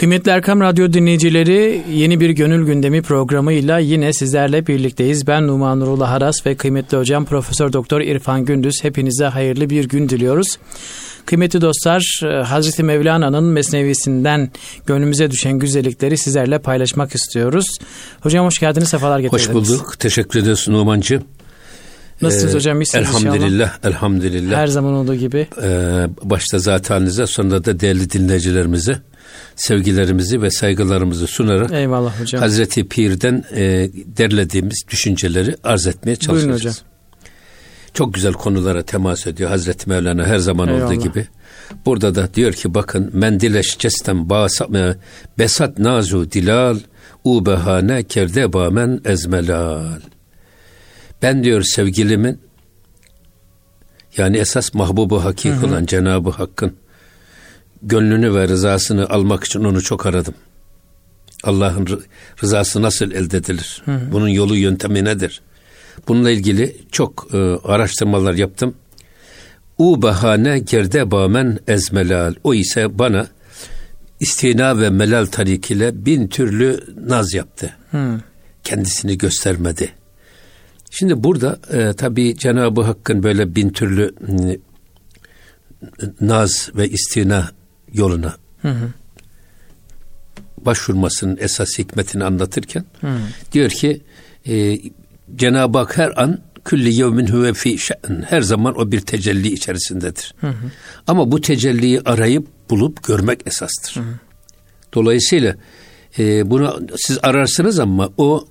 Kıymetli Erkam Radyo dinleyicileri yeni bir gönül gündemi programıyla yine sizlerle birlikteyiz. Ben Numan Nurullah Haras ve kıymetli hocam Profesör Doktor İrfan Gündüz. Hepinize hayırlı bir gün diliyoruz. Kıymetli dostlar e, Hazreti Mevlana'nın mesnevisinden gönlümüze düşen güzellikleri sizlerle paylaşmak istiyoruz. Hocam hoş geldiniz, sefalar getirdiniz. Hoş bulduk, teşekkür ederiz Numancı. Nasılsınız ee, hocam? İyisiniz elhamdülillah, inşallah. elhamdülillah. Her zaman olduğu gibi. Ee, başta zatenize sonra da değerli dinleyicilerimize sevgilerimizi ve saygılarımızı sunarak Eyvallah hocam. Hazreti Pir'den e, derlediğimiz düşünceleri arz etmeye çalışacağız. Buyurun hocam. Çok güzel konulara temas ediyor Hazreti Mevlana her zaman Eyvallah. olduğu gibi. Burada da diyor ki bakın mendileş cestem besat nazu dilal u behane kerde bamen ezmelal. Ben diyor sevgilimin yani esas mahbubu hakik hı hı. olan Cenab-ı Hakk'ın gönlünü ve rızasını almak için onu çok aradım. Allah'ın rızası nasıl elde edilir? Hı hı. Bunun yolu yöntemi nedir? Bununla ilgili çok e, araştırmalar yaptım. U bahane gerde bamen ezmelal. O ise bana istina ve melal tarikiyle bin türlü naz yaptı. Hı. Kendisini göstermedi. Şimdi burada e, tabii Cenab-ı Hakk'ın böyle bin türlü e, naz ve istina yoluna hı hı. başvurmasının esas hikmetini anlatırken hı. diyor ki e, Cenab-ı Hak her an külli yevmin huve fi şe'n. Her zaman o bir tecelli içerisindedir. Hı hı. Ama bu tecelliyi arayıp bulup görmek esastır. Hı hı. Dolayısıyla e, bunu siz ararsınız ama o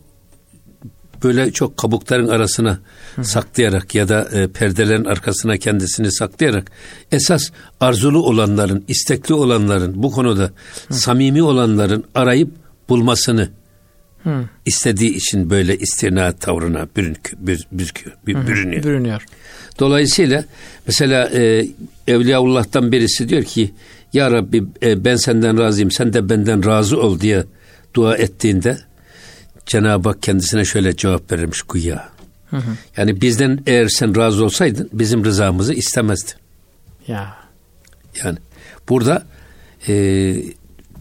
böyle çok kabukların arasına Hı. saklayarak ya da e, perdelerin arkasına kendisini saklayarak esas arzulu olanların, istekli olanların bu konuda Hı. samimi olanların arayıp bulmasını Hı. istediği için böyle istina tavrına bürünk, büz, büzkü, bürünüyor. bürünüyor. Dolayısıyla mesela e, Evliyaullah'tan birisi diyor ki Ya Rabbi e, ben senden razıyım sen de benden razı ol diye dua ettiğinde Cenab-ı Hak kendisine şöyle cevap verirmiş güya. Hı hı. Yani bizden eğer sen razı olsaydın bizim rızamızı istemezdin. Ya. Yani burada e,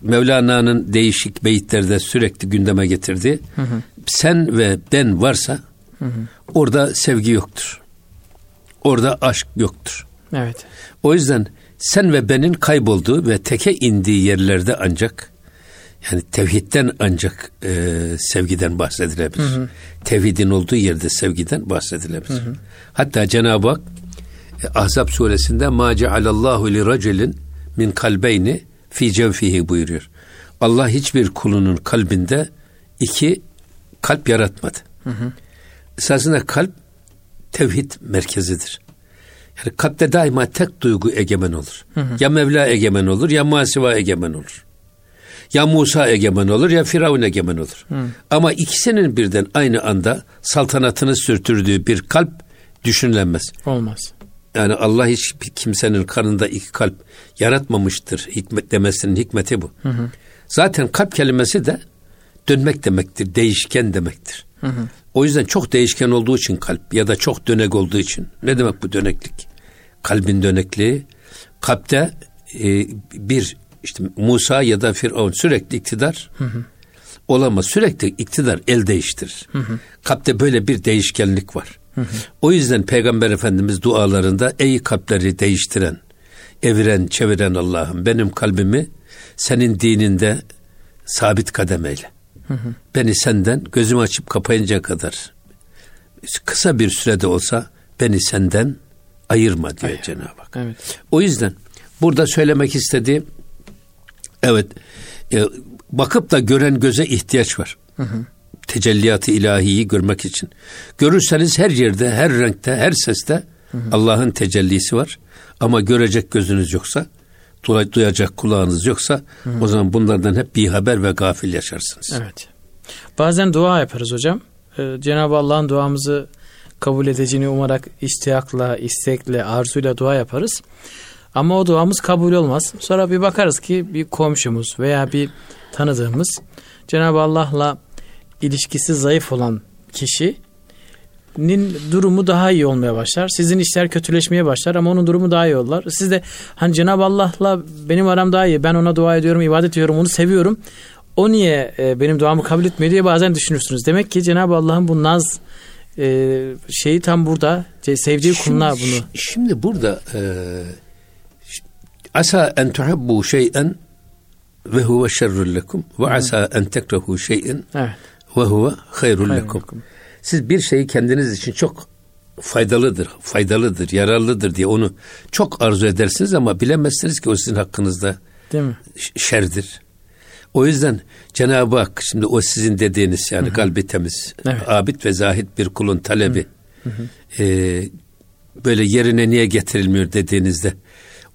Mevlana'nın değişik beyitlerde sürekli gündeme getirdiği hı hı. sen ve ben varsa hı hı. orada sevgi yoktur. Orada aşk yoktur. Evet. O yüzden sen ve benin kaybolduğu ve teke indiği yerlerde ancak yani tevhidden ancak e, sevgiden bahsedilebilir. Hı hı. Tevhidin olduğu yerde sevgiden bahsedilebilir. Hı hı. Hatta Cenab-ı Hak e, Ahzab suresinde ma cealallahu li raculin min kalbeyni fi cevfihi buyuruyor. Allah hiçbir kulunun kalbinde iki kalp yaratmadı. Hı hı. Esasında kalp tevhid merkezidir. Yani kalpte daima tek duygu egemen olur. Hı hı. Ya Mevla egemen olur ya Masiva egemen olur. Ya Musa egemen olur ya Firavun egemen olur. Hı. Ama ikisinin birden aynı anda saltanatını sürtürdüğü bir kalp düşünülemez. Olmaz. Yani Allah hiç kimsenin karnında iki kalp yaratmamıştır. Hikmet demesinin hikmeti bu. Hı hı. Zaten kalp kelimesi de dönmek demektir, değişken demektir. Hı hı. O yüzden çok değişken olduğu için kalp ya da çok dönek olduğu için. Ne demek bu döneklik? Kalbin dönekliği kalpte e, bir işte Musa ya da Firavun sürekli iktidar hı hı. olamaz. Sürekli iktidar el değiştirir. Hı hı. Kalpte böyle bir değişkenlik var. Hı hı. O yüzden Peygamber Efendimiz dualarında ey kalpleri değiştiren, eviren, çeviren Allah'ım benim kalbimi senin dininde sabit kademeyle. Hı hı. Beni senden gözümü açıp kapayınca kadar kısa bir sürede olsa beni senden ayırma diyor Ay, Cenab-ı Hak. Evet. O yüzden burada söylemek istediğim Evet. E, bakıp da gören göze ihtiyaç var. Hı hı. Tecelliyatı ilahiyi görmek için. Görürseniz her yerde, her renkte, her seste Allah'ın tecellisi var. Ama görecek gözünüz yoksa, duyacak kulağınız yoksa hı hı. o zaman bunlardan hep bir haber ve gafil yaşarsınız. Evet. Bazen dua yaparız hocam. Ee, Cenab-ı Allah'ın duamızı kabul edeceğini umarak istiyakla, istekle, arzuyla dua yaparız. Ama o duamız kabul olmaz. Sonra bir bakarız ki bir komşumuz veya bir tanıdığımız Cenab-ı Allah'la ilişkisi zayıf olan kişi nin durumu daha iyi olmaya başlar. Sizin işler kötüleşmeye başlar ama onun durumu daha iyi olur. Siz de hani Cenab-ı Allah'la benim aram daha iyi. Ben ona dua ediyorum, ibadet ediyorum, onu seviyorum. O niye e, benim duamı kabul etmiyor diye bazen düşünürsünüz. Demek ki Cenab-ı Allah'ın bu naz e, şeyi tam burada. Sevdiği kuluna bunu. Şimdi burada e, asa en tuhibbu şey'en ve huve şerrun lekum ve asa en tekrehu şey'en ve huve Hayrun lekum. Siz bir şeyi kendiniz için çok faydalıdır, faydalıdır, yararlıdır diye onu çok arzu edersiniz ama bilemezsiniz ki o sizin hakkınızda Değil mi? şerdir. O yüzden Cenab-ı Hak şimdi o sizin dediğiniz yani kalbi temiz, Evet. abid ve zahid bir kulun talebi e, böyle yerine niye getirilmiyor dediğinizde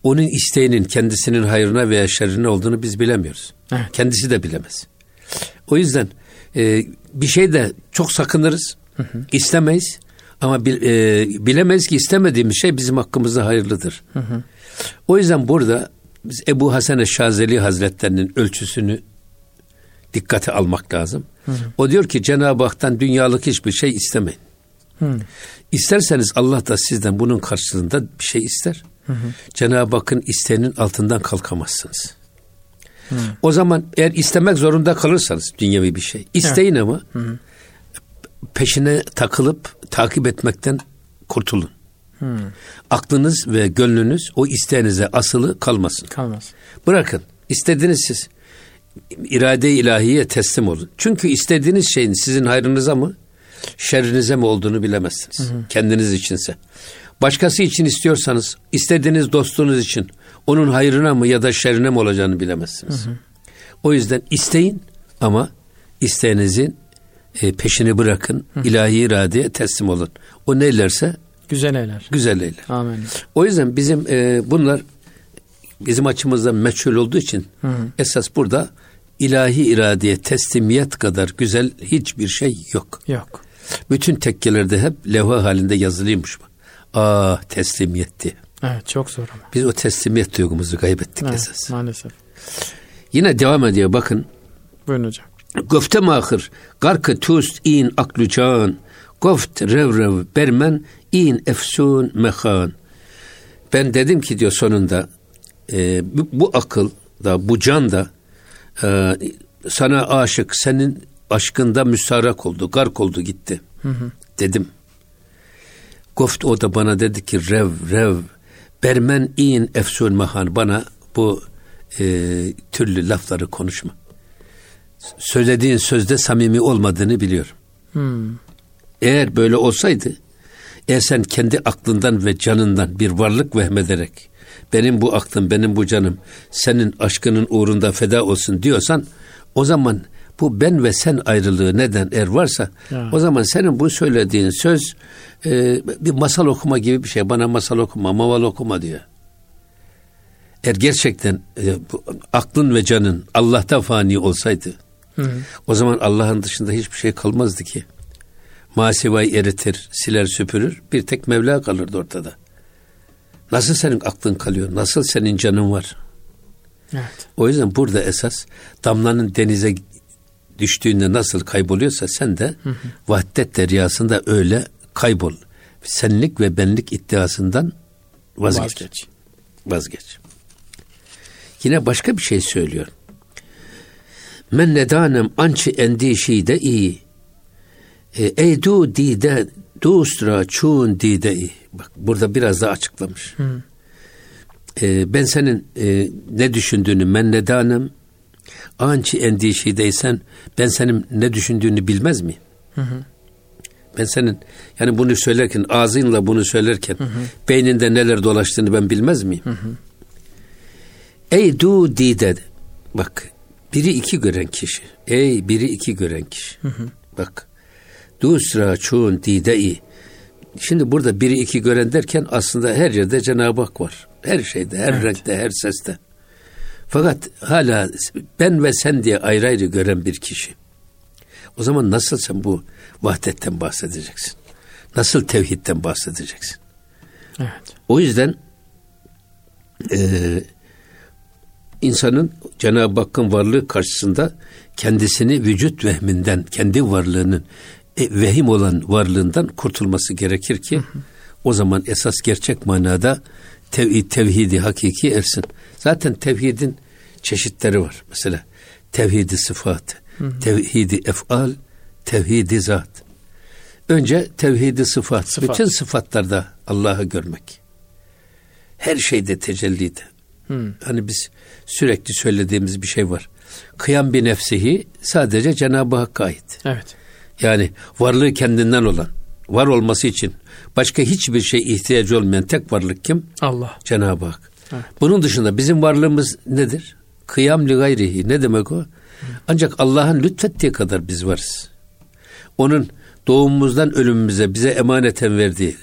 onun isteğinin kendisinin hayrına veya şerrine olduğunu biz bilemiyoruz. Evet. Kendisi de bilemez. O yüzden e, bir şey de çok sakınırız, istemeyiz ama bil, e, bilemeyiz ki istemediğimiz şey bizim hakkımızda hayırlıdır. O yüzden burada biz Ebu Hasan Şazeli Hazretlerinin ölçüsünü dikkate almak lazım. O diyor ki Cenab-ı Hak'tan dünyalık hiçbir şey istemeyin. Hı. İsterseniz Allah da sizden bunun karşılığında bir şey ister. Cenab-ı Hakk'ın isteğinin altından kalkamazsınız. O zaman eğer istemek zorunda kalırsanız dünyevi bir şey. isteyin ama peşine takılıp takip etmekten kurtulun. Aklınız ve gönlünüz o isteğinize asılı kalmasın. Kalmaz. Bırakın. İstediğiniz siz irade ilahiye teslim olun. Çünkü istediğiniz şeyin sizin hayrınıza mı, şerrinize mi olduğunu bilemezsiniz. Kendiniz içinse. Başkası için istiyorsanız, istediğiniz dostunuz için onun hayrına mı ya da şerrine mi olacağını bilemezsiniz. O yüzden isteyin ama isteğinizin e, peşini bırakın. ilahi iradeye teslim olun. O neylerse Güzel eyler. güzel eyler. Amin. O yüzden bizim e, bunlar bizim açımızdan meçhul olduğu için esas burada ilahi iradeye teslimiyet kadar güzel hiçbir şey yok. Yok. Bütün tekkelerde hep levha halinde yazılıymış. Ah teslimiyet diye. Evet çok zor ama. Biz o teslimiyet duygumuzu kaybettik Evet, esas. maalesef. Yine devam ediyor bakın. Buyurun hocam. Gofte mahır, garkı tust in aklu can, goft rev rev bermen in efsun mehan. Ben dedim ki diyor sonunda e, bu, bu akıl da bu can da e, sana aşık senin aşkında müstarak oldu, gark oldu gitti. Dedim. Goft o da bana dedi ki rev rev bermen in efsun mehan bana bu e, türlü lafları konuşma söylediğin sözde samimi olmadığını biliyorum. Hmm. Eğer böyle olsaydı, eğer sen kendi aklından ve canından bir varlık vehmederek benim bu aklım, benim bu canım senin aşkının uğrunda feda olsun diyorsan o zaman bu ben ve sen ayrılığı neden eğer varsa Ya. o zaman senin bu söylediğin söz e, bir masal okuma gibi bir şey. Bana masal okuma, maval okuma diyor. Eğer gerçekten e, bu, aklın ve canın Allah'ta fani olsaydı o zaman Allah'ın dışında hiçbir şey kalmazdı ki. Masivayı eritir, siler süpürür. Bir tek Mevla kalırdı ortada. Nasıl senin aklın kalıyor? Nasıl senin canın var? Evet. O yüzden burada esas damlanın denize düştüğünde nasıl kayboluyorsa sen de vahdet deryasında öyle kaybol. Senlik ve benlik iddiasından vazgeç. Vazgeç. Vazgeç. Yine başka bir şey söylüyor. Men nedanem ançı endişi de iyi. E, ey du dide dustra çun dide iyi. Bak burada biraz daha açıklamış. E, ben senin e, ne düşündüğünü men nedanem ançı endişideysen ben senin ne düşündüğünü bilmez miyim? Ben senin yani bunu söylerken ağzınla bunu söylerken beyninde neler dolaştığını ben bilmez miyim? Ey du dide bak biri iki gören kişi. Ey biri iki gören kişi. Bak dusra çun dide Şimdi burada biri iki gören derken aslında her yerde Cenab-ı Hak var. Her şeyde, her Evet. renkte, her seste. Fakat hala ben ve sen diye ayrı ayrı gören bir kişi. O zaman nasıl sen bu vahdetten bahsedeceksin? Nasıl tevhidden bahsedeceksin? Evet. O yüzden eee, insanın Cenab-ı Hakk'ın varlığı karşısında kendisini vücut vehminden, kendi varlığının e, vehim olan varlığından kurtulması gerekir ki hı hı. o zaman esas gerçek manada tev- tevhidi hakiki ersin. Zaten tevhidin çeşitleri var. Mesela tevhidi sıfat, hı hı. tevhidi efal, tevhidi zat. Önce tevhidi sıfat. sıfat. Bütün sıfatlarda Allah'ı görmek. Her şeyde tecellide. Hmm. Hani biz sürekli söylediğimiz bir şey var. Kıyam bir nefsihi sadece Cenab-ı Hakk'a ait. Evet. Yani varlığı kendinden olan, var olması için başka hiçbir şey ihtiyacı olmayan tek varlık kim? Allah. Cenab-ı Hak. Evet. Bunun dışında bizim varlığımız nedir? Kıyam li gayrihi. Ne demek o? Ancak Allah'ın lütfettiği kadar biz varız. Onun doğumumuzdan ölümümüze bize emaneten verdiği,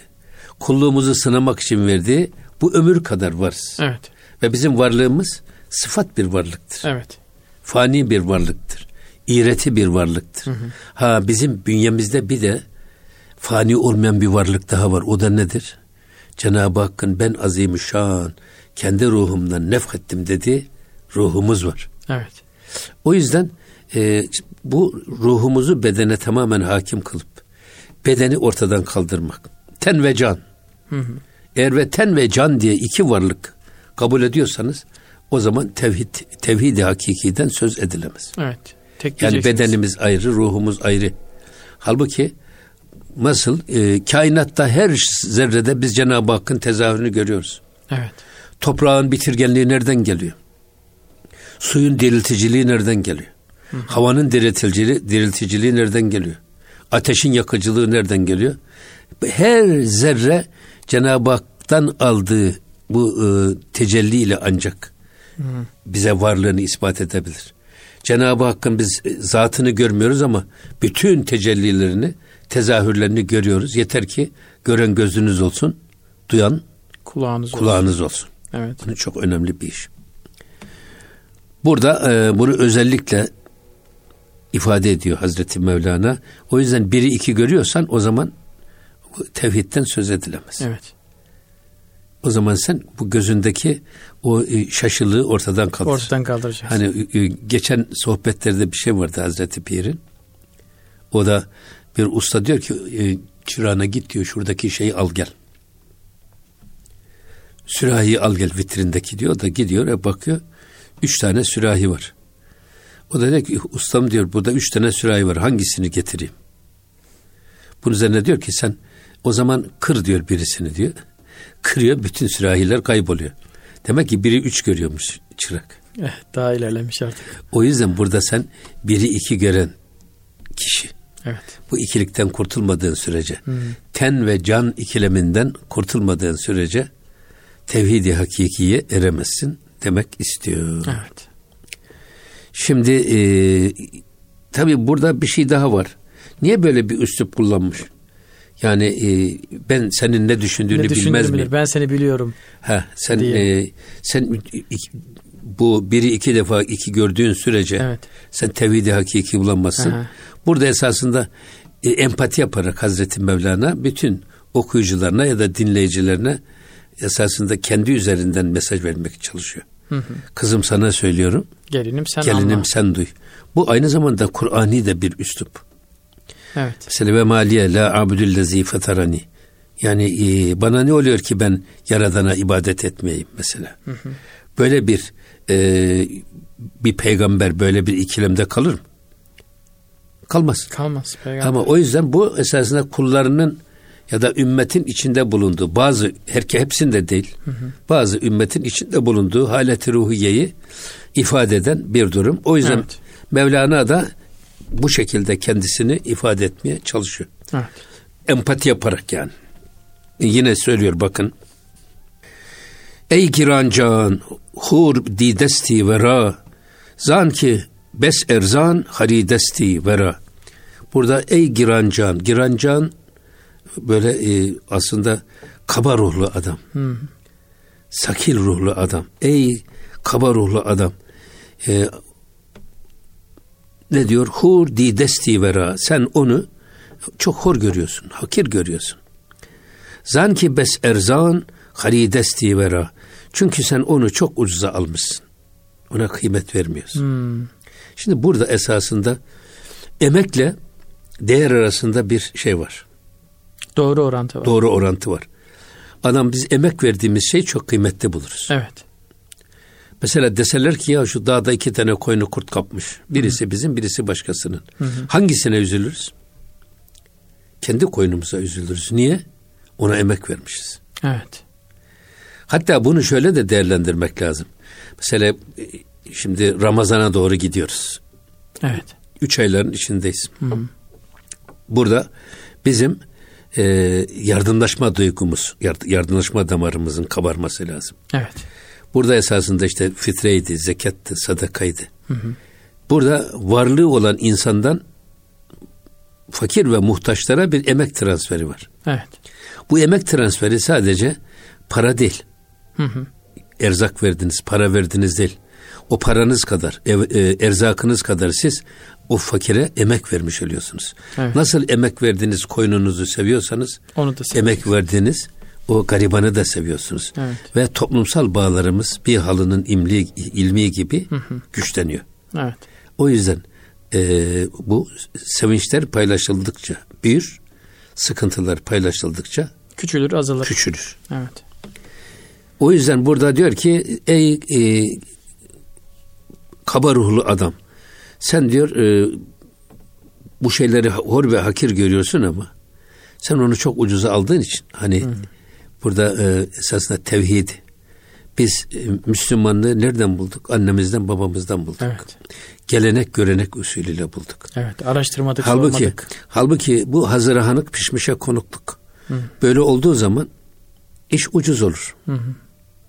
kulluğumuzu sınamak için verdiği bu ömür kadar varız. Evet. Ve bizim varlığımız sıfat bir varlıktır. Evet. Fani bir varlıktır. İğreti bir varlıktır. Hı hı. Ha bizim bünyemizde bir de fani olmayan bir varlık daha var. O da nedir? Cenab-ı Hakk'ın ben azimüşşan kendi ruhumdan nefhettim dedi ruhumuz var. Evet. O yüzden e, bu ruhumuzu bedene tamamen hakim kılıp bedeni ortadan kaldırmak. Ten ve can. Hı hı. Eğer ve ten ve can diye iki varlık kabul ediyorsanız o zaman tevhid tevhidi hakikiden söz edilemez. Evet. Tek yani bedenimiz ayrı, ruhumuz ayrı. Halbuki nasıl e, kainatta her zerrede biz Cenab-ı Hakk'ın tezahürünü görüyoruz. Evet. Toprağın bitirgenliği nereden geliyor? Suyun dirilticiliği nereden geliyor? Hı. Havanın dirilticiliği, dirilticiliği nereden geliyor? Ateşin yakıcılığı nereden geliyor? Her zerre Cenab-ı Hak'tan aldığı bu e, tecelliyle ancak Hı. bize varlığını ispat edebilir. Cenab-ı Hakk'ın biz e, zatını görmüyoruz ama bütün tecellilerini, tezahürlerini görüyoruz. Yeter ki gören gözünüz olsun, duyan kulağınız, kulağınız olsun. olsun. Evet. Bu çok önemli bir iş. Burada e, bunu özellikle ifade ediyor Hazreti Mevlana. O yüzden biri iki görüyorsan o zaman tevhidden söz edilemez. Evet. O zaman sen bu gözündeki o e, şaşılığı ortadan kaldır. Ortadan kaldıracaksın. Hani e, geçen sohbetlerde bir şey vardı Hazreti Pir'in. O da bir usta diyor ki e, çırağına git diyor şuradaki şeyi al gel. Sürahiyi al gel vitrindeki diyor. Da gidiyor ve bakıyor. Üç tane sürahi var. O da diyor ki ustam diyor burada üç tane sürahi var. Hangisini getireyim? Bunun üzerine diyor ki sen o zaman kır diyor birisini diyor. Kırıyor bütün sürahiler kayboluyor. Demek ki biri üç görüyormuş çırak. Eh, daha ilerlemiş artık. O yüzden burada sen biri iki gören kişi. Evet. Bu ikilikten kurtulmadığın sürece, hmm. ten ve can ikileminden kurtulmadığın sürece tevhidi hakikiye eremezsin demek istiyor. Evet. Şimdi e, tabi burada bir şey daha var. Niye böyle bir üslup kullanmış? Yani e, ben senin ne düşündüğünü ne bilmez miyim? Ben seni biliyorum. Ha sen e, sen bu biri iki defa iki gördüğün sürece evet. sen tevhidi hakiki bulamazsın. Aha. Burada esasında e, empati yaparak Hazreti Mevlana bütün okuyucularına ya da dinleyicilerine esasında kendi üzerinden mesaj vermek çalışıyor. Hı hı. Kızım sana söylüyorum. Gelinim sen Gelinim anla. sen duy. Bu aynı zamanda Kur'ani de bir üslup. Evet. Mesela ve maliye la abudüllezi fetarani. Yani e, bana ne oluyor ki ben Yaradan'a ibadet etmeyeyim mesela. Hı hı. Böyle bir e, bir peygamber böyle bir ikilemde kalır mı? Kalmaz. Kalmaz. Peygamber. Ama o yüzden bu esasında kullarının ya da ümmetin içinde bulunduğu bazı herke hepsinde değil. Hı hı. Bazı ümmetin içinde bulunduğu haleti ruhiyeyi ifade eden bir durum. O yüzden evet. Mevlana da bu şekilde kendisini ifade etmeye çalışıyor. Evet. Empati yaparak yani. Yine söylüyor bakın. Ey girancan hur didesti vera zan ki bes erzan haridesti vera. Burada ey girancan, girancan böyle e, aslında kaba ruhlu adam. Hmm. Sakil ruhlu adam. Ey kaba ruhlu adam. E, ne diyor? Hur di desti vera. Sen onu çok hor görüyorsun, hakir görüyorsun. Zan ki bes erzan haridesti vera. Çünkü sen onu çok ucuza almışsın. Ona kıymet vermiyorsun. Hmm. Şimdi burada esasında emekle değer arasında bir şey var. Doğru orantı var. Doğru orantı var. Adam biz emek verdiğimiz şey çok kıymetli buluruz. Evet. Mesela deseler ki ya şu dağda iki tane koyunu kurt kapmış. Birisi Hı. bizim, birisi başkasının. Hı hı. Hangisine üzülürüz? Kendi koyunumuza üzülürüz. Niye? Ona emek vermişiz. Evet. Hatta bunu şöyle de değerlendirmek lazım. Mesela e, şimdi Ramazan'a doğru gidiyoruz. Evet. Üç ayların içindeyiz. Hı. Burada bizim e, yardımlaşma duygumuz, yardımlaşma damarımızın kabarması lazım. Evet. Burada esasında işte fitreydi, zekattı, sadakaydı. Hı hı. Burada varlığı olan insandan fakir ve muhtaçlara bir emek transferi var. Evet. Bu emek transferi sadece para değil. Hı hı. Erzak verdiniz, para verdiniz değil. O paranız kadar, ev, e, erzakınız kadar siz o fakire emek vermiş oluyorsunuz. Evet. Nasıl emek verdiğiniz koyununuzu seviyorsanız, onu da emek verdiğiniz o garibanı da seviyorsunuz. Evet. Ve toplumsal bağlarımız bir halının imli, ilmi gibi hı hı. güçleniyor. Evet. O yüzden e, bu sevinçler paylaşıldıkça büyür, sıkıntılar paylaşıldıkça küçülür, azalır. Küçülür. Evet. O yüzden burada diyor ki ey e, kaba ruhlu adam sen diyor e, bu şeyleri hor ve hakir görüyorsun ama sen onu çok ucuza aldığın için hani hmm. burada e, esasında tevhid biz e, Müslümanlığı nereden bulduk? Annemizden babamızdan bulduk. Evet. Gelenek görenek usulüyle bulduk. Evet araştırmadık halbuki, sormadık. Halbuki bu hazıra hanık pişmişe konukluk. Hı. Böyle olduğu zaman iş ucuz olur. Hı hı.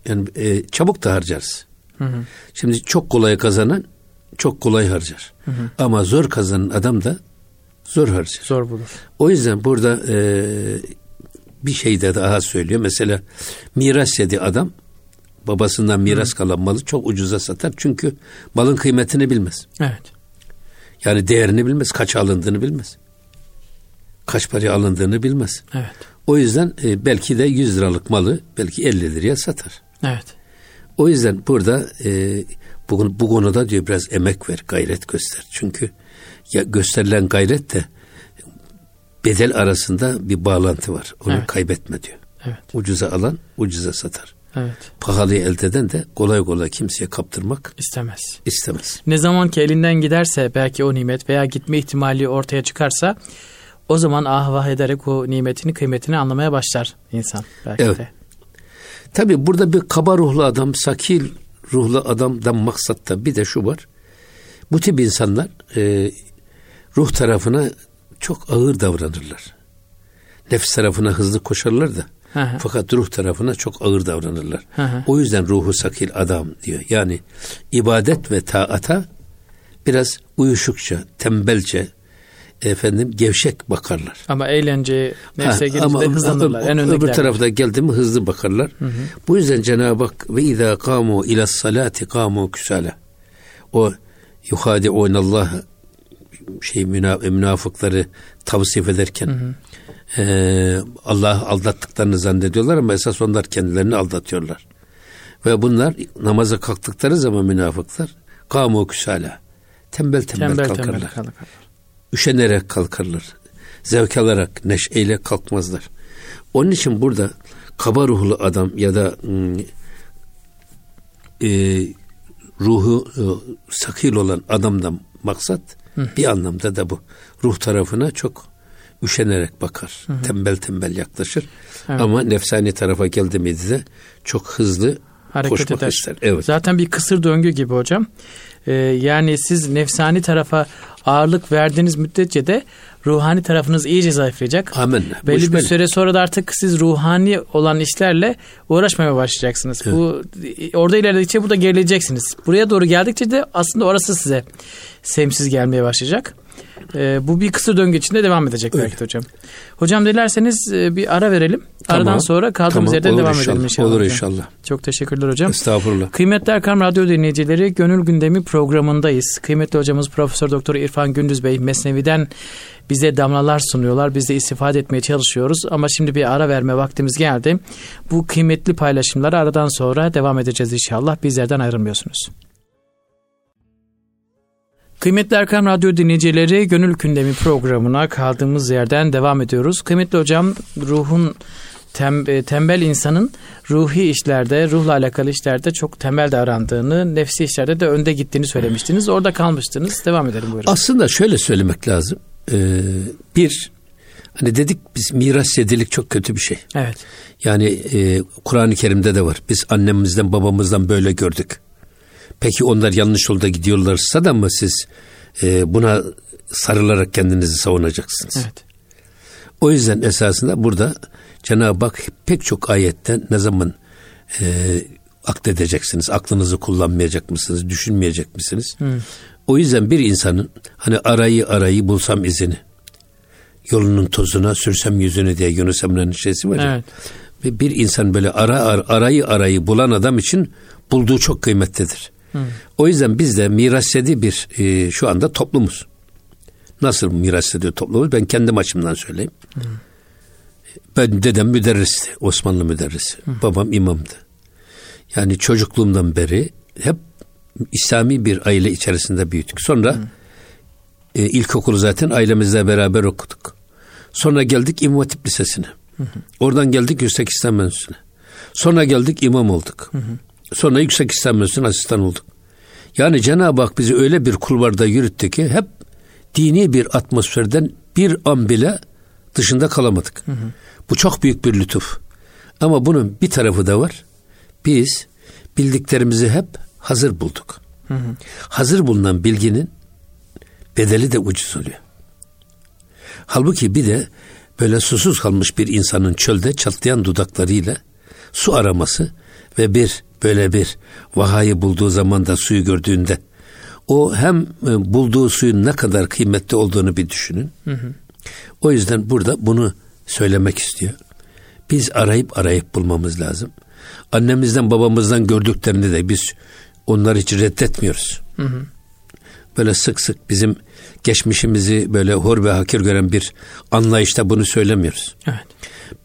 Yani e, çabuk da harcarız. Hı hı. Şimdi çok kolay kazanan çok kolay harcar. Hı hı. Ama zor kazanan adam da zor harcar. Zor bulur. O yüzden burada e, bir şey de daha söylüyor. Mesela miras yedi adam babasından miras hı. kalan malı çok ucuza satar. Çünkü malın kıymetini bilmez. Evet. Yani değerini bilmez. Kaç alındığını bilmez. Kaç paraya alındığını bilmez. Evet. O yüzden e, belki de 100 liralık malı belki 50 liraya satar. Evet. O yüzden burada e, bu, bu konuda diyor biraz emek ver, gayret göster. Çünkü ya gösterilen gayret de bedel arasında bir bağlantı var. Onu evet. kaybetme diyor. Evet. Ucuza alan ucuza satar. Evet. Pahalıyı elde eden de kolay kolay kimseye kaptırmak istemez. İstemez. Ne zaman ki elinden giderse belki o nimet veya gitme ihtimali ortaya çıkarsa o zaman ah vah ederek o nimetini kıymetini anlamaya başlar insan belki evet. de. Tabi burada bir kaba ruhlu adam, sakil ruhlu adamdan maksatta bir de şu var. Bu tip insanlar e, ruh tarafına çok ağır davranırlar. Nefs tarafına hızlı koşarlar da. Hı Fakat ruh tarafına çok ağır davranırlar. Hı O yüzden ruhu sakil adam diyor. Yani ibadet ve taata biraz uyuşukça, tembelce, efendim gevşek bakarlar. Ama eğlence nefse gelince hızlanırlar. En öbür tarafta geldi mi hızlı bakarlar. Hı hı. Bu yüzden Cenab-ı Hak ve izâ kâmû ila salati kâmû küsâle. O yuhâdi'ûn Allah şey münafıkları tavsif ederken hı hı. E, Allah aldattıklarını zannediyorlar ama esas onlar kendilerini aldatıyorlar. Ve bunlar namaza kalktıkları zaman münafıklar kâmû küsâle. Tembel tembel, tembel kalkarlar. Tembel kalkarlar üşenerek kalkarlar. Zevk alarak, neşeyle kalkmazlar. Onun için burada kaba ruhlu adam ya da ıı, e, ruhu e, sakil olan adamdan maksat Hı. bir anlamda da bu. Ruh tarafına çok üşenerek bakar. Hı hı. Tembel tembel yaklaşır. Evet. Ama nefsani tarafa geldi miydi de çok hızlı hareket koşmak eder. ister. Evet. Zaten bir kısır döngü gibi hocam. Ee, yani siz nefsani tarafa ağırlık verdiğiniz müddetçe de ruhani tarafınız iyice zayıflayacak. Amin. Belli bir süre sonra da artık siz ruhani olan işlerle uğraşmaya başlayacaksınız. Evet. Bu orada ilerledikçe burada gerileyeceksiniz. Buraya doğru geldikçe de aslında orası size sevimsiz gelmeye başlayacak. E, bu bir kısa döngü içinde devam edecek Öyle. belki hocam. Hocam dilerseniz e, bir ara verelim. Aradan tamam. sonra kaldığımız tamam. yerden devam inşallah. edelim inşallah. Olur hocam. inşallah. Çok teşekkürler hocam. Estağfurullah. Kıymetli Erkam Radyo dinleyicileri Gönül Gündemi programındayız. Kıymetli hocamız Profesör Doktor İrfan Gündüz Bey Mesnevi'den bize damlalar sunuyorlar. Biz de istifade etmeye çalışıyoruz. Ama şimdi bir ara verme vaktimiz geldi. Bu kıymetli paylaşımları aradan sonra devam edeceğiz inşallah. Bizlerden ayrılmıyorsunuz. Kıymetli Erkam Radyo dinleyicileri Gönül Kündemi programına kaldığımız yerden devam ediyoruz. Kıymetli hocam ruhun tem, e, tembel insanın ruhi işlerde, ruhla alakalı işlerde çok tembel davrandığını, nefsi işlerde de önde gittiğini söylemiştiniz. Orada kalmıştınız. Devam edelim buyurun. Aslında şöyle söylemek lazım. Ee, bir, hani dedik biz miras yedilik çok kötü bir şey. Evet. Yani e, Kur'an-ı Kerim'de de var. Biz annemizden babamızdan böyle gördük. Peki onlar yanlış yolda gidiyorlarsa da mı siz e, buna sarılarak kendinizi savunacaksınız? Evet. O yüzden esasında burada Cenab-ı Hak pek çok ayetten ne zaman e, akledeceksiniz, aklınızı kullanmayacak mısınız, düşünmeyecek misiniz? Hı. O yüzden bir insanın hani arayı arayı bulsam izini, yolunun tozuna sürsem yüzünü diye Yunus Emre'nin şeysi var ya. Evet. Ve bir insan böyle ara, ara arayı arayı bulan adam için bulduğu çok kıymetlidir. Hı. O yüzden biz de mirasedi bir e, şu anda toplumuz. Nasıl miras ediyor toplumumuz? Ben kendim açımdan söyleyeyim. Hı. Ben dedem müderristi, Osmanlı müderrisi. Hı. Babam imamdı. Yani çocukluğumdan beri hep İslami bir aile içerisinde büyüdük. Sonra e, ilkokulu zaten ailemizle beraber okuduk. Sonra geldik İmam Hatip Lisesi'ne. Hı hı. Oradan geldik Yüksek İslam Enstitüsü'ne. Sonra geldik imam olduk. Hı hı. Sonra Yüksek İslam Enstitüsü'ne asistan olduk. Yani Cenab-ı Hak bizi öyle bir kulvarda yürüttü ki hep dini bir atmosferden bir an bile dışında kalamadık. Hı hı. Bu çok büyük bir lütuf. Ama bunun bir tarafı da var. Biz bildiklerimizi hep hazır bulduk. Hı hı. Hazır bulunan bilginin bedeli de ucuz oluyor. Halbuki bir de böyle susuz kalmış bir insanın çölde çatlayan dudaklarıyla su araması ve bir böyle bir vahayı bulduğu zaman da suyu gördüğünde o hem e, bulduğu suyun ne kadar kıymetli olduğunu bir düşünün. Hı hı. O yüzden burada bunu söylemek istiyor. Biz arayıp arayıp bulmamız lazım. Annemizden babamızdan gördüklerini de biz onları hiç reddetmiyoruz. Hı hı. Böyle sık sık bizim geçmişimizi böyle hor ve hakir gören bir anlayışta bunu söylemiyoruz. Evet.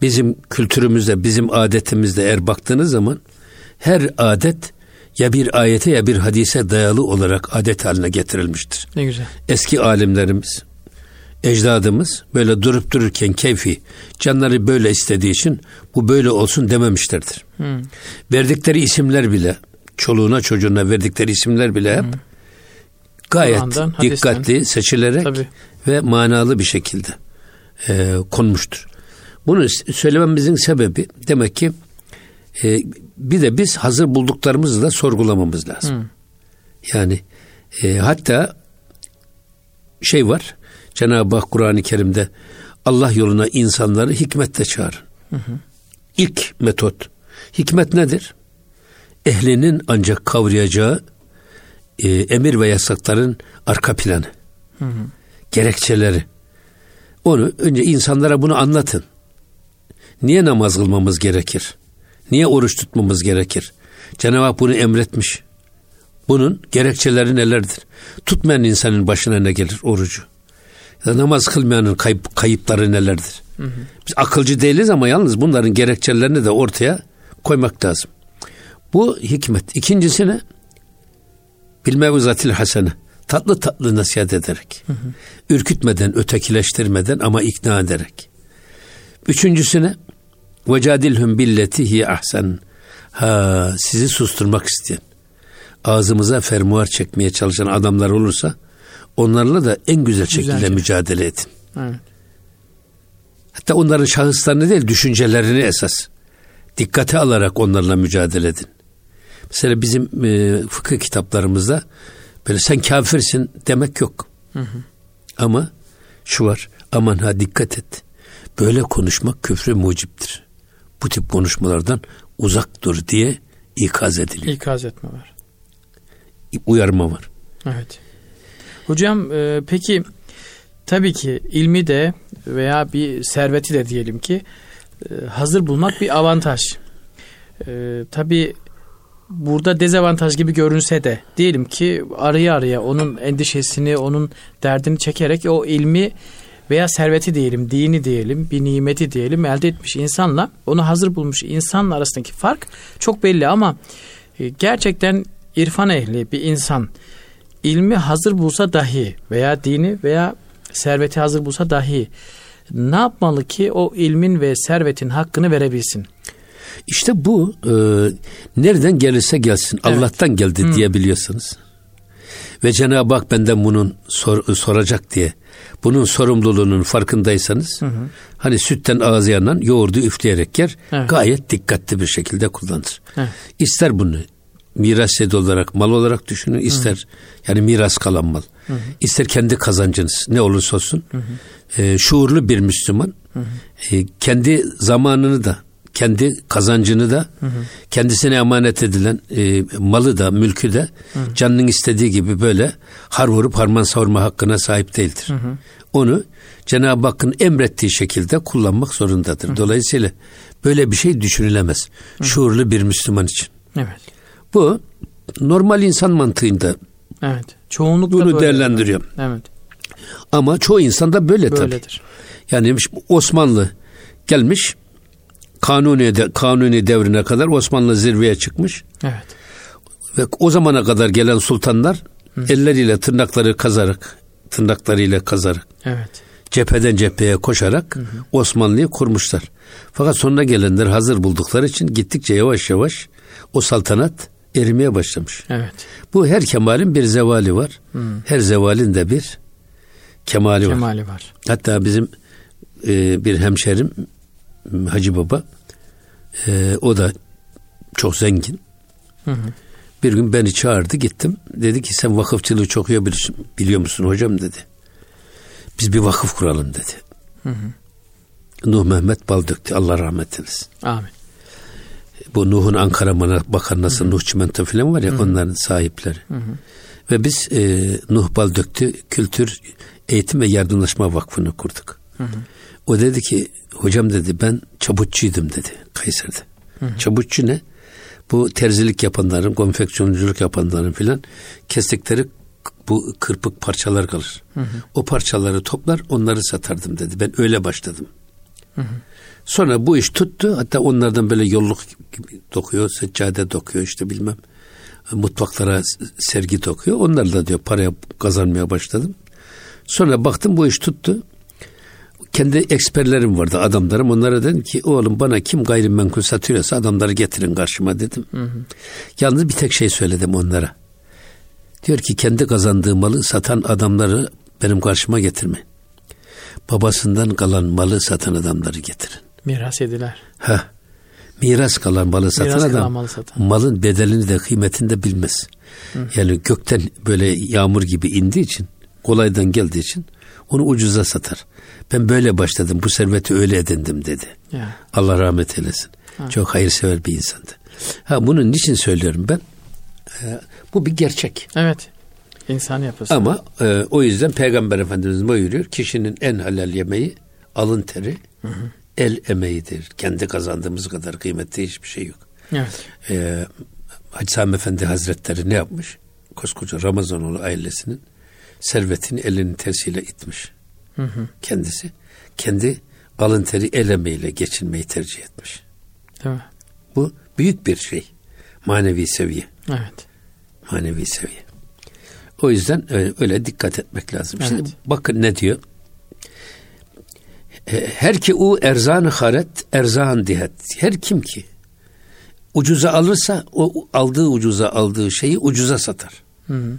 Bizim kültürümüzde, bizim adetimizde eğer baktığınız zaman her adet ya bir ayete ya bir hadise dayalı olarak adet haline getirilmiştir. Ne güzel. Eski alimlerimiz, ecdadımız böyle durup dururken keyfi canları böyle istediği için bu böyle olsun dememişlerdir. Hmm. Verdikleri isimler bile çoluğuna çocuğuna verdikleri isimler bile hep hmm. gayet Kur'an'dan, dikkatli hadisten. seçilerek Tabii. ve manalı bir şekilde e, konmuştur. Bunu söylememizin sebebi demek ki e, bir de biz hazır bulduklarımızı da sorgulamamız lazım. Hmm. Yani e, hatta şey var Cenab-ı Hak Kur'an-ı Kerim'de Allah yoluna insanları hikmetle çağırın. Hı hı. İlk metot. Hikmet nedir? Ehlinin ancak kavrayacağı e, emir ve yasakların arka planı. Hı hı. Gerekçeleri. Onu önce insanlara bunu anlatın. Niye namaz kılmamız gerekir? Niye oruç tutmamız gerekir? Cenab-ı Hak bunu emretmiş. Bunun gerekçeleri nelerdir? Tutmayan insanın başına ne gelir? Orucu namaz kılmayanın kayıp, kayıpları nelerdir? Hı hı. Biz akılcı değiliz ama yalnız bunların gerekçelerini de ortaya koymak lazım. Bu hikmet. İkincisi ne? Bilmevuzatil hasene. Tatlı tatlı nasihat ederek. Hı hı. Ürkütmeden, ötekileştirmeden ama ikna ederek. Üçüncüsü ne? Vecadilhum billeti hi ahsen. Ha, sizi susturmak isteyen, ağzımıza fermuar çekmeye çalışan adamlar olursa onlarla da en güzel şekilde Güzelce. mücadele edin. Evet. Hatta onların şahıslarını değil düşüncelerini esas dikkate alarak onlarla mücadele edin. Mesela bizim e, fıkıh kitaplarımızda böyle sen kafirsin demek yok. Hı hı. Ama şu var aman ha dikkat et. Böyle konuşmak küfrü muciptir. Bu tip konuşmalardan uzak dur diye ikaz ediliyor. İkaz etme var. Uyarma var. Evet. Hocam e, peki tabii ki ilmi de veya bir serveti de diyelim ki e, hazır bulmak bir avantaj. E, tabii burada dezavantaj gibi görünse de diyelim ki araya araya onun endişesini, onun derdini çekerek o ilmi veya serveti diyelim, dini diyelim, bir nimeti diyelim elde etmiş insanla onu hazır bulmuş insanla arasındaki fark çok belli ama e, gerçekten irfan ehli bir insan ilmi hazır bulsa dahi veya dini veya serveti hazır bulsa dahi ne yapmalı ki o ilmin ve servetin hakkını verebilsin? İşte bu e, nereden gelirse gelsin evet. Allah'tan geldi Hı. diyebiliyorsunuz. Ve Cenab-ı Hak benden bunun sor, soracak diye bunun sorumluluğunun farkındaysanız hı hı. hani sütten ağzı yanan yoğurdu üfleyerek yer evet. gayet dikkatli bir şekilde kullanır. Evet. İster bunu miras yedi olarak mal olarak düşünün ister hı hı. yani miras kalan mal hı hı. ister kendi kazancınız ne olursa olsun hı hı. E, şuurlu bir Müslüman hı hı. E, kendi zamanını da kendi kazancını da hı hı. kendisine emanet edilen e, malı da mülkü de hı hı. canının istediği gibi böyle har vurup harman savurma hakkına sahip değildir. Hı hı. Onu Cenab-ı Hakk'ın emrettiği şekilde kullanmak zorundadır. Hı hı. Dolayısıyla böyle bir şey düşünülemez. Hı hı. Şuurlu bir Müslüman için. Evet. Bu normal insan mantığında Evet. Çoğunlukla bunu böyle değerlendiriyor. Evet. Ama çoğu insan da böyle Böyledir. tabii. Yani Osmanlı gelmiş Kanuni, de, Kanuni devrine kadar Osmanlı zirveye çıkmış. Evet. Ve o zamana kadar gelen sultanlar Hı. elleriyle tırnakları kazarak, tırnaklarıyla kazarak. Evet. Cepheden cepheye koşarak. Osmanlı'yı kurmuşlar. Fakat sonra gelenler hazır buldukları için gittikçe yavaş yavaş o saltanat erimeye başlamış. Evet. Bu her kemalin bir zevali var. Hı. Her zevalin de bir kemali, kemali var. var. Hatta bizim e, bir hemşerim Hacı Baba e, o da çok zengin. Hı hı. Bir gün beni çağırdı gittim. Dedi ki sen vakıfçılığı çok iyi biliyorsun, biliyor musun hocam dedi. Biz bir vakıf kuralım dedi. Hı hı. Nuh Mehmet Baldök'tü. Allah rahmet eylesin. Amin. Bu Nuh'un Ankara Bakanlısı Nuh Çimento falan var ya hı hı. onların sahipleri. Hı hı. Ve biz e, Nuh Baldök'tü Kültür Eğitim ve Yardımlaşma Vakfı'nı kurduk. Hı hı. O dedi ki hocam dedi ben çabutçuydum dedi Kayseri'de. Hı hı. Çabutçu ne? Bu terzilik yapanların, konfeksiyonculuk yapanların filan kestikleri bu kırpık parçalar kalır. Hı hı. O parçaları toplar onları satardım dedi. Ben öyle başladım. Hı hı. Sonra bu iş tuttu. Hatta onlardan böyle yolluk dokuyor, seccade dokuyor işte bilmem. Mutfaklara sergi dokuyor. Onlarla diyor paraya kazanmaya başladım. Sonra baktım bu iş tuttu kendi eksperlerim vardı adamlarım onlara dedim ki oğlum bana kim gayrimenkul satıyorsa adamları getirin karşıma dedim. Hı hı. Yalnız bir tek şey söyledim onlara. Diyor ki kendi kazandığı malı satan adamları benim karşıma getirme. Babasından kalan malı satan adamları getirin. Miras ediler. Ha. Miras kalan malı satan Miras adam malı satan. malın bedelini de kıymetini de bilmez. Hı. Yani gökten böyle yağmur gibi indiği için kolaydan geldiği için onu ucuza satar. Ben böyle başladım bu serveti öyle edindim dedi. Ya. Allah rahmet eylesin. Ha. Çok hayırsever bir insandı. Ha bunun niçin söylüyorum ben? Ee, bu bir gerçek. Evet. İnsan yapısı. Ama e, o yüzden Peygamber Efendimiz buyuruyor. Kişinin en halal yemeği alın teri, hı hı. el emeğidir. Kendi kazandığımız kadar kıymetli hiçbir şey yok. Evet. Ee, Hacı Sami Efendi Hazretleri ne yapmış? Koskoca Ramazanoğlu ailesinin servetini elinin tersiyle itmiş. Hı hı. Kendisi kendi alın teri el emeğiyle geçinmeyi tercih etmiş. Mi? Bu büyük bir şey. Manevi seviye. Evet. Manevi seviye. O yüzden öyle, öyle dikkat etmek lazım. Evet. Şimdi bakın ne diyor? Her ki u erzan haret erzan dihet. Her kim ki ucuza alırsa o aldığı ucuza aldığı şeyi ucuza satar. Hı hı.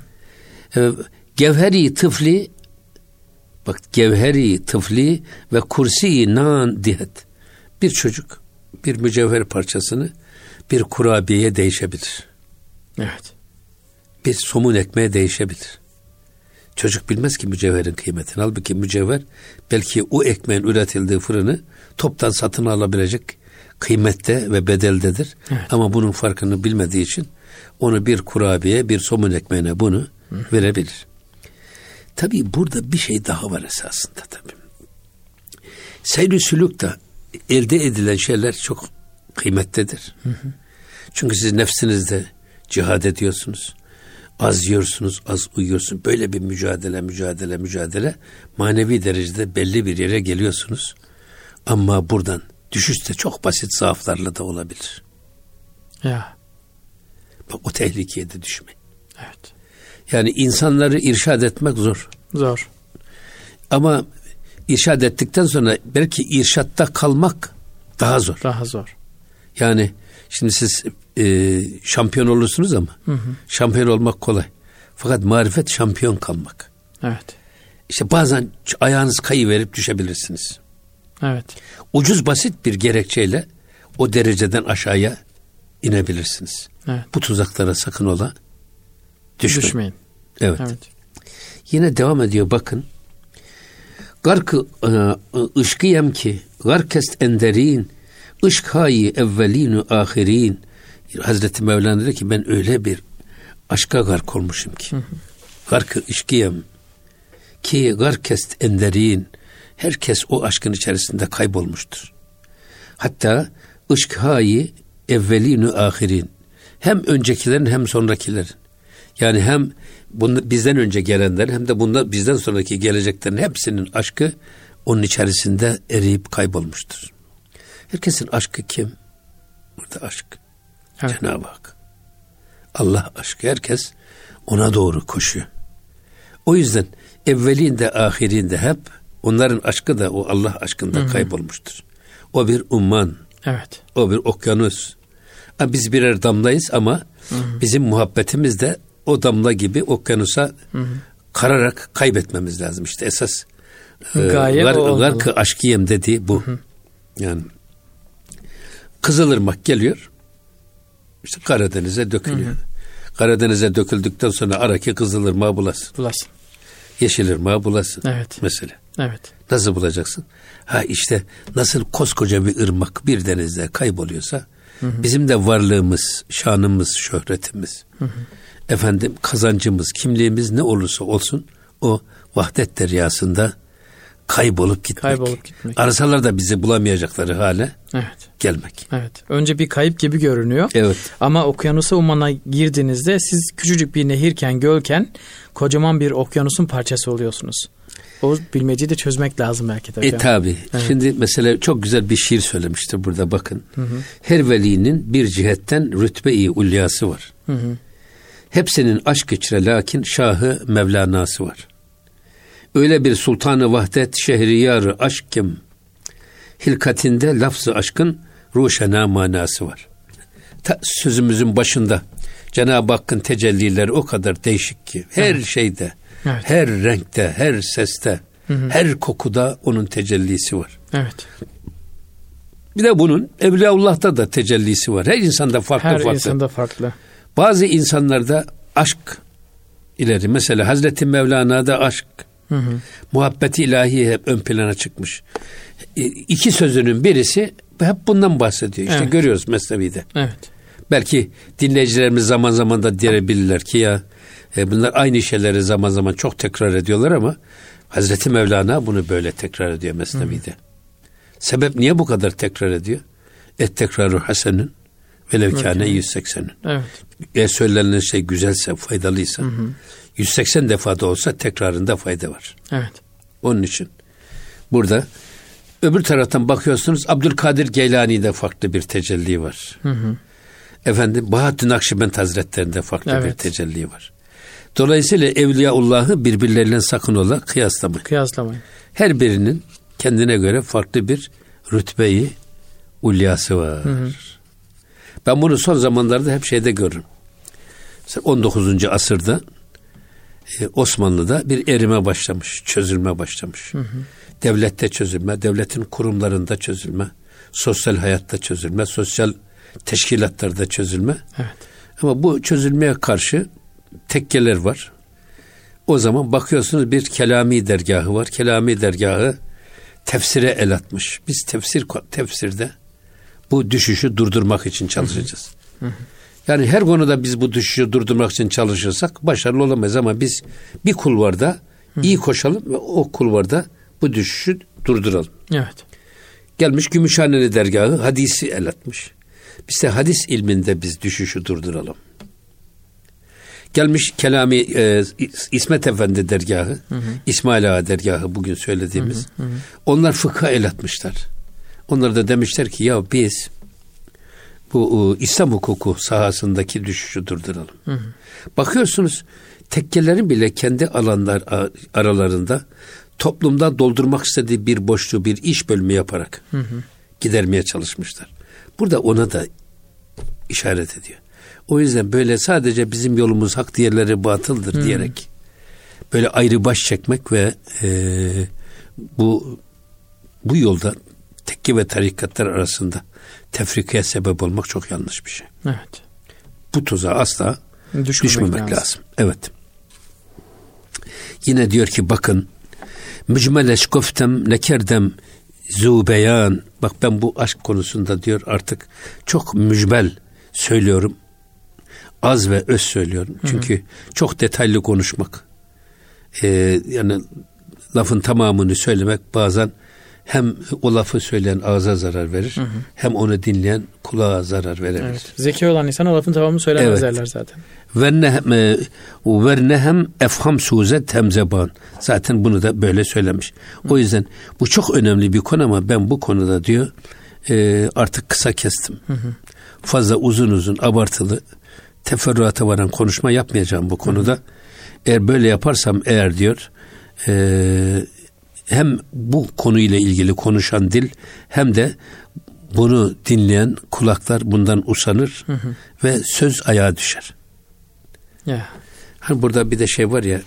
Ee, Gevheri tıfli bak gevheri tıfli ve kursi nan dihet. Bir çocuk bir mücevher parçasını bir kurabiyeye değişebilir. Evet. Bir somun ekmeğe değişebilir. Çocuk bilmez ki mücevherin kıymetini. Halbuki mücevher belki o ekmeğin üretildiği fırını toptan satın alabilecek kıymette ve bedeldedir. Evet. Ama bunun farkını bilmediği için onu bir kurabiye, bir somun ekmeğine bunu Hı. verebilir. Tabii burada bir şey daha var esasında tabii. Seyri sülük da elde edilen şeyler çok kıymetlidir. Hı hı. Çünkü siz nefsinizde cihad ediyorsunuz. Az yiyorsunuz, az uyuyorsunuz. Böyle bir mücadele, mücadele, mücadele manevi derecede belli bir yere geliyorsunuz. Ama buradan düşüş de çok basit zaaflarla da olabilir. Ya. Bak o tehlikeye de düşmeyin. Evet. Yani insanları irşad etmek zor. Zor. Ama irşad ettikten sonra belki irşatta kalmak daha zor. Daha zor. Yani şimdi siz e, şampiyon olursunuz ama hı hı. şampiyon olmak kolay. Fakat marifet şampiyon kalmak. Evet. İşte bazen ayağınız kayıverip düşebilirsiniz. Evet. Ucuz basit bir gerekçeyle o dereceden aşağıya inebilirsiniz. Evet. Bu tuzaklara sakın ola düşmeyin. düşmeyin. Evet. evet. Yine devam ediyor bakın. Garkı e, ışkıyem ki garkest enderin ışk hayi evvelinu ahirin Hazreti Mevlana dedi ki ben öyle bir aşka gark olmuşum ki. Garkı ışkıyem ki garkest enderin herkes o aşkın içerisinde kaybolmuştur. Hatta ışk hayi evvelinu ahirin hem öncekilerin hem sonrakilerin yani hem bunu, bizden önce gelenler hem de bunda bizden sonraki geleceklerin hepsinin aşkı onun içerisinde eriyip kaybolmuştur. Herkesin aşkı kim? Burada aşk. Evet. Cenab-ı Hak. Allah aşkı. Herkes ona doğru koşuyor. O yüzden evvelinde ahirinde hep onların aşkı da o Allah aşkında Hı-hı. kaybolmuştur. O bir umman. Evet. O bir okyanus. Biz birer damlayız ama Hı-hı. bizim muhabbetimiz de o damla gibi okyanusa Hı-hı. kararak kaybetmemiz lazım. İşte esas Gaye gar, garkı aşkiyem dediği bu. Hı-hı. Yani Kızılırmak geliyor. İşte Karadeniz'e dökülüyor. Hı hı. Karadeniz'e döküldükten sonra Araki Kızılırmağı bulasın. Bulasın. Yeşilırmağı bulasın. Evet. Mesela. Evet. Nasıl bulacaksın? Ha işte nasıl koskoca bir ırmak bir denizde kayboluyorsa hı hı. bizim de varlığımız, şanımız, şöhretimiz, hı hı. Efendim kazancımız, kimliğimiz ne olursa olsun o vahdet deryasında kaybolup gitmek. Kaybolup gitmek. Arasalar da bizi bulamayacakları hale evet. gelmek. Evet. Önce bir kayıp gibi görünüyor. Evet. Ama okyanusa umana girdiğinizde siz küçücük bir nehirken, gölken kocaman bir okyanusun parçası oluyorsunuz. O bilmeceyi de çözmek lazım belki de. E tabi. Evet. Şimdi mesela çok güzel bir şiir söylemiştir burada bakın. Hı hı. Her velinin bir cihetten rütbe-i ulyası var. Hı hı. Hepsinin aşk içre lakin şahı Mevlana'sı var. Öyle bir sultanı vahdet şehriyarı aşk kim? Hilkatinde lafzı aşkın ruşena manası var. Ta, sözümüzün başında Cenab-ı Hakk'ın tecellileri o kadar değişik ki her evet. şeyde, evet. her renkte, her seste, hı hı. her kokuda onun tecellisi var. Evet. Bir de bunun Evliyaullah'ta da tecellisi var. Her insanda farklı her farklı. Her insanda farklı. Bazı insanlarda aşk ileri. Mesela Hazreti Mevlana'da aşk Hı hı. Muhabbeti ilahi hep ön plana çıkmış. E, iki sözünün birisi hep bundan bahsediyor. İşte evet. görüyoruz Mesnevi'de. Evet. Belki dinleyicilerimiz zaman zaman da diyebilirler ki ya e, bunlar aynı şeyleri zaman zaman çok tekrar ediyorlar ama Hazreti Mevlana bunu böyle tekrar ediyor Mesnevi'de. Hı. Sebep niye bu kadar tekrar ediyor? Et tekraru hasenün velev kâne 180'ün. Evet. E söylenen şey güzelse, faydalıysa hı hı. 180 defada olsa tekrarında fayda var. Evet. Onun için burada öbür taraftan bakıyorsunuz Abdülkadir Geylani'de farklı bir tecelli var. Hı hı. Efendim Bahattin Akşibend Hazretleri'nde farklı evet. bir tecelli var. Dolayısıyla Evliyaullah'ı birbirleriyle sakın ola kıyaslamayın. Kıyaslamayın. Her birinin kendine göre farklı bir rütbeyi ulyası var. Hı hı. Ben bunu son zamanlarda hep şeyde görürüm. Mesela 19. asırda e, Osmanlı'da bir erime başlamış, çözülme başlamış. Hı hı. Devlette çözülme, devletin kurumlarında çözülme, sosyal hayatta çözülme, sosyal teşkilatlarda çözülme. Evet. Ama bu çözülmeye karşı tekkeler var. O zaman bakıyorsunuz bir kelami dergahı var. Kelami dergahı tefsire el atmış. Biz tefsir tefsirde bu düşüşü durdurmak için çalışacağız. Yani her konuda biz bu düşüşü durdurmak için çalışırsak başarılı olamayız ama biz bir kulvarda iyi koşalım ve o kulvarda bu düşüşü durduralım. Evet. Gelmiş Gümüşhaneli dergahı hadisi el atmış. Biz de hadis ilminde biz düşüşü durduralım. Gelmiş Kelami e, İsmet Efendi dergahı, hı hı. İsmail Ağa dergahı bugün söylediğimiz. Hı hı hı. Onlar fıkha el atmışlar. Onlar da demişler ki ya biz bu İslam hukuku sahasındaki düşüşü durduralım. Hı hı. Bakıyorsunuz tekkelerin bile kendi alanlar aralarında toplumda doldurmak istediği bir boşluğu bir iş bölümü yaparak hı hı. gidermeye çalışmışlar. Burada ona da işaret ediyor. O yüzden böyle sadece bizim yolumuz hak diğerleri batıldır hı. diyerek böyle ayrı baş çekmek ve e, bu bu yolda tekke ve tarikatlar arasında tefrikaya sebep olmak çok yanlış bir şey. Evet. Bu tuzağa asla düşmemek, düşmemek lazım. lazım. Evet. Yine diyor ki bakın mücmeleş koftem nekerdem zubeyan bak ben bu aşk konusunda diyor artık çok mücmel söylüyorum. Az ve öz söylüyorum. Çünkü hı hı. çok detaylı konuşmak e, yani lafın tamamını söylemek bazen hem o lafı söyleyen ağza zarar verir hı hı. hem onu dinleyen kulağa zarar verebilir. Evet. Zeki olan insan o lafın tamamını söylemez evet. derler zaten. Ve nehem nehem efham suze temzeban. Zaten bunu da böyle söylemiş. Hı. O yüzden bu çok önemli bir konu ama ben bu konuda diyor e, artık kısa kestim. Hı hı. Fazla uzun uzun abartılı teferruata varan konuşma yapmayacağım bu konuda. Hı hı. Eğer böyle yaparsam eğer diyor e, hem bu konuyla ilgili konuşan dil hem de bunu dinleyen kulaklar bundan usanır hı hı. ve söz ayağa düşer. Ya. Hani burada bir de şey var ya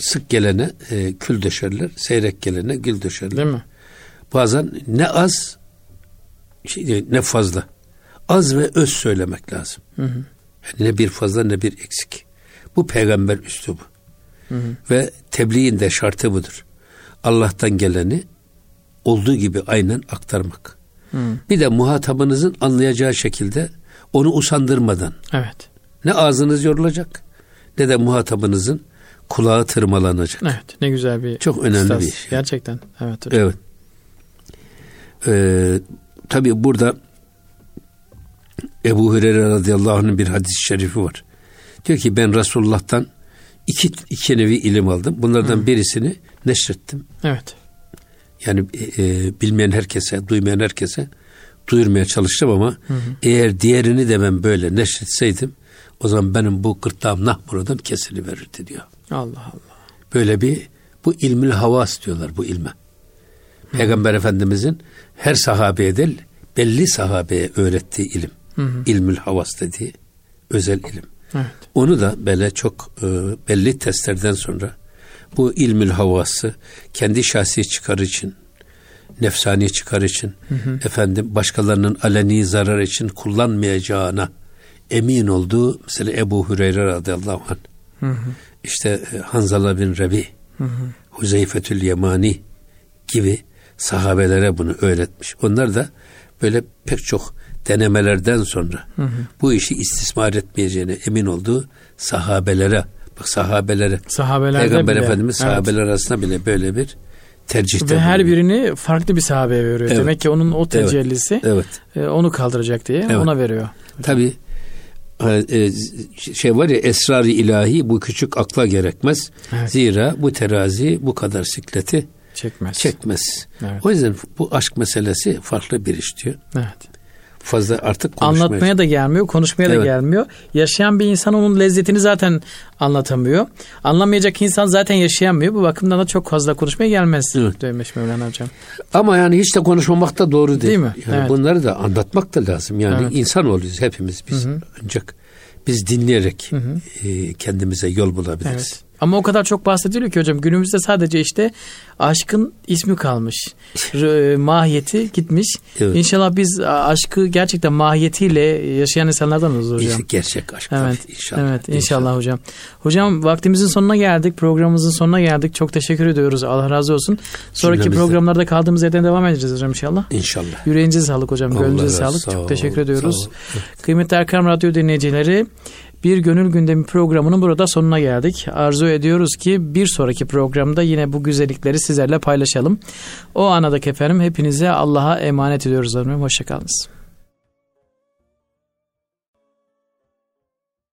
sık gelene e, kül döşerler, seyrek gelene gül döşerler. Değil mi? Bazen ne az şey, ne fazla. Az ve öz söylemek lazım. Hı hı. Yani ne bir fazla ne bir eksik. Bu peygamber üslubu. Hı hı. Ve tebliğin de şartı budur. Allah'tan geleni olduğu gibi aynen aktarmak. Hı. Bir de muhatabınızın anlayacağı şekilde onu usandırmadan. Evet. Ne ağzınız yorulacak ne de muhatabınızın kulağı tırmalanacak. Evet. Ne güzel bir Çok önemli istas. bir iş. Gerçekten. Evet. Hocam. Evet. Ee, tabii burada Ebu Hureyre radıyallahu anh'ın bir hadis-i şerifi var. Diyor ki ben Resulullah'tan iki, iki nevi ilim aldım. Bunlardan Hı. birisini neşrettim. Evet. Yani e, e, bilmeyen herkese, duymayan herkese duyurmaya çalıştım ama hı hı. eğer diğerini de ben böyle neşretseydim o zaman benim bu gırtlağım nahmuradan kesiliverirdi diyor. Allah Allah. Böyle bir bu ilmil havas diyorlar bu ilme. Hı. Peygamber Efendimizin her sahabeye değil belli sahabeye öğrettiği ilim. Hı hı. İlmül havas dediği özel ilim. Evet. Onu da böyle çok e, belli testlerden sonra bu ilmül havası kendi şahsi çıkar için, nefsani çıkar için, hı hı. efendim başkalarının aleni zarar için kullanmayacağına emin olduğu mesela Ebu Hüreyre radıyallahu anh. Hı hı. İşte e, Hanzala bin Rebi, hı hı. Huzeyfetül Yemani gibi sahabelere bunu öğretmiş. Onlar da böyle pek çok denemelerden sonra hı hı. bu işi istismar etmeyeceğine emin olduğu sahabelere bak sahabelere Sahabelerde Peygamber bile, Efendimiz evet. sahabeler arasında bile böyle bir tercihte Ve her birini farklı bir sahabeye veriyor. Evet. Demek ki onun o tecellisi evet. evet. onu kaldıracak diye evet. ona veriyor. Tabi e, şey var ya esrar-ı ilahi bu küçük akla gerekmez. Evet. Zira bu terazi bu kadar sikleti çekmez. Çekmez. Evet. O yüzden bu aşk meselesi farklı bir iş diyor. Evet fazla artık konuşmaya... Anlatmaya da gelmiyor, konuşmaya evet. da gelmiyor. Yaşayan bir insan onun lezzetini zaten anlatamıyor. Anlamayacak insan zaten yaşayamıyor. Bu bakımdan da çok fazla konuşmaya gelmez evet. demiş Mevlana Hocam. Ama yani hiç de konuşmamak da doğru değil. Değil mi? Yani evet. Bunları da anlatmak da lazım. Yani evet. insan oluyoruz hepimiz biz. Hı hı. Ancak biz dinleyerek hı hı. E, kendimize yol bulabiliriz. Evet. Ama o kadar çok bahsediliyor ki hocam günümüzde sadece işte aşkın ismi kalmış. R- mahiyeti gitmiş. Evet. İnşallah biz aşkı gerçekten mahiyetiyle yaşayan insanlardan oluruz hocam. İşte gerçek aşk. Evet. İnşallah. Evet inşallah, inşallah hocam. Hocam vaktimizin sonuna geldik. Programımızın sonuna geldik. Çok teşekkür ediyoruz. Allah razı olsun. Sonraki Cümlemizde. programlarda kaldığımız yerden devam edeceğiz hocam inşallah. İnşallah. Yüreğinize sağlık hocam. Gönlünüze sağlık. Sağ Çok teşekkür ediyoruz. Evet. Kıymetli Erkam Radyo dinleyicileri bir Gönül Gündemi programının burada sonuna geldik. Arzu ediyoruz ki bir sonraki programda yine bu güzellikleri sizlerle paylaşalım. O anadaki efendim hepinize Allah'a emanet ediyoruz efendim. Hoşçakalınız.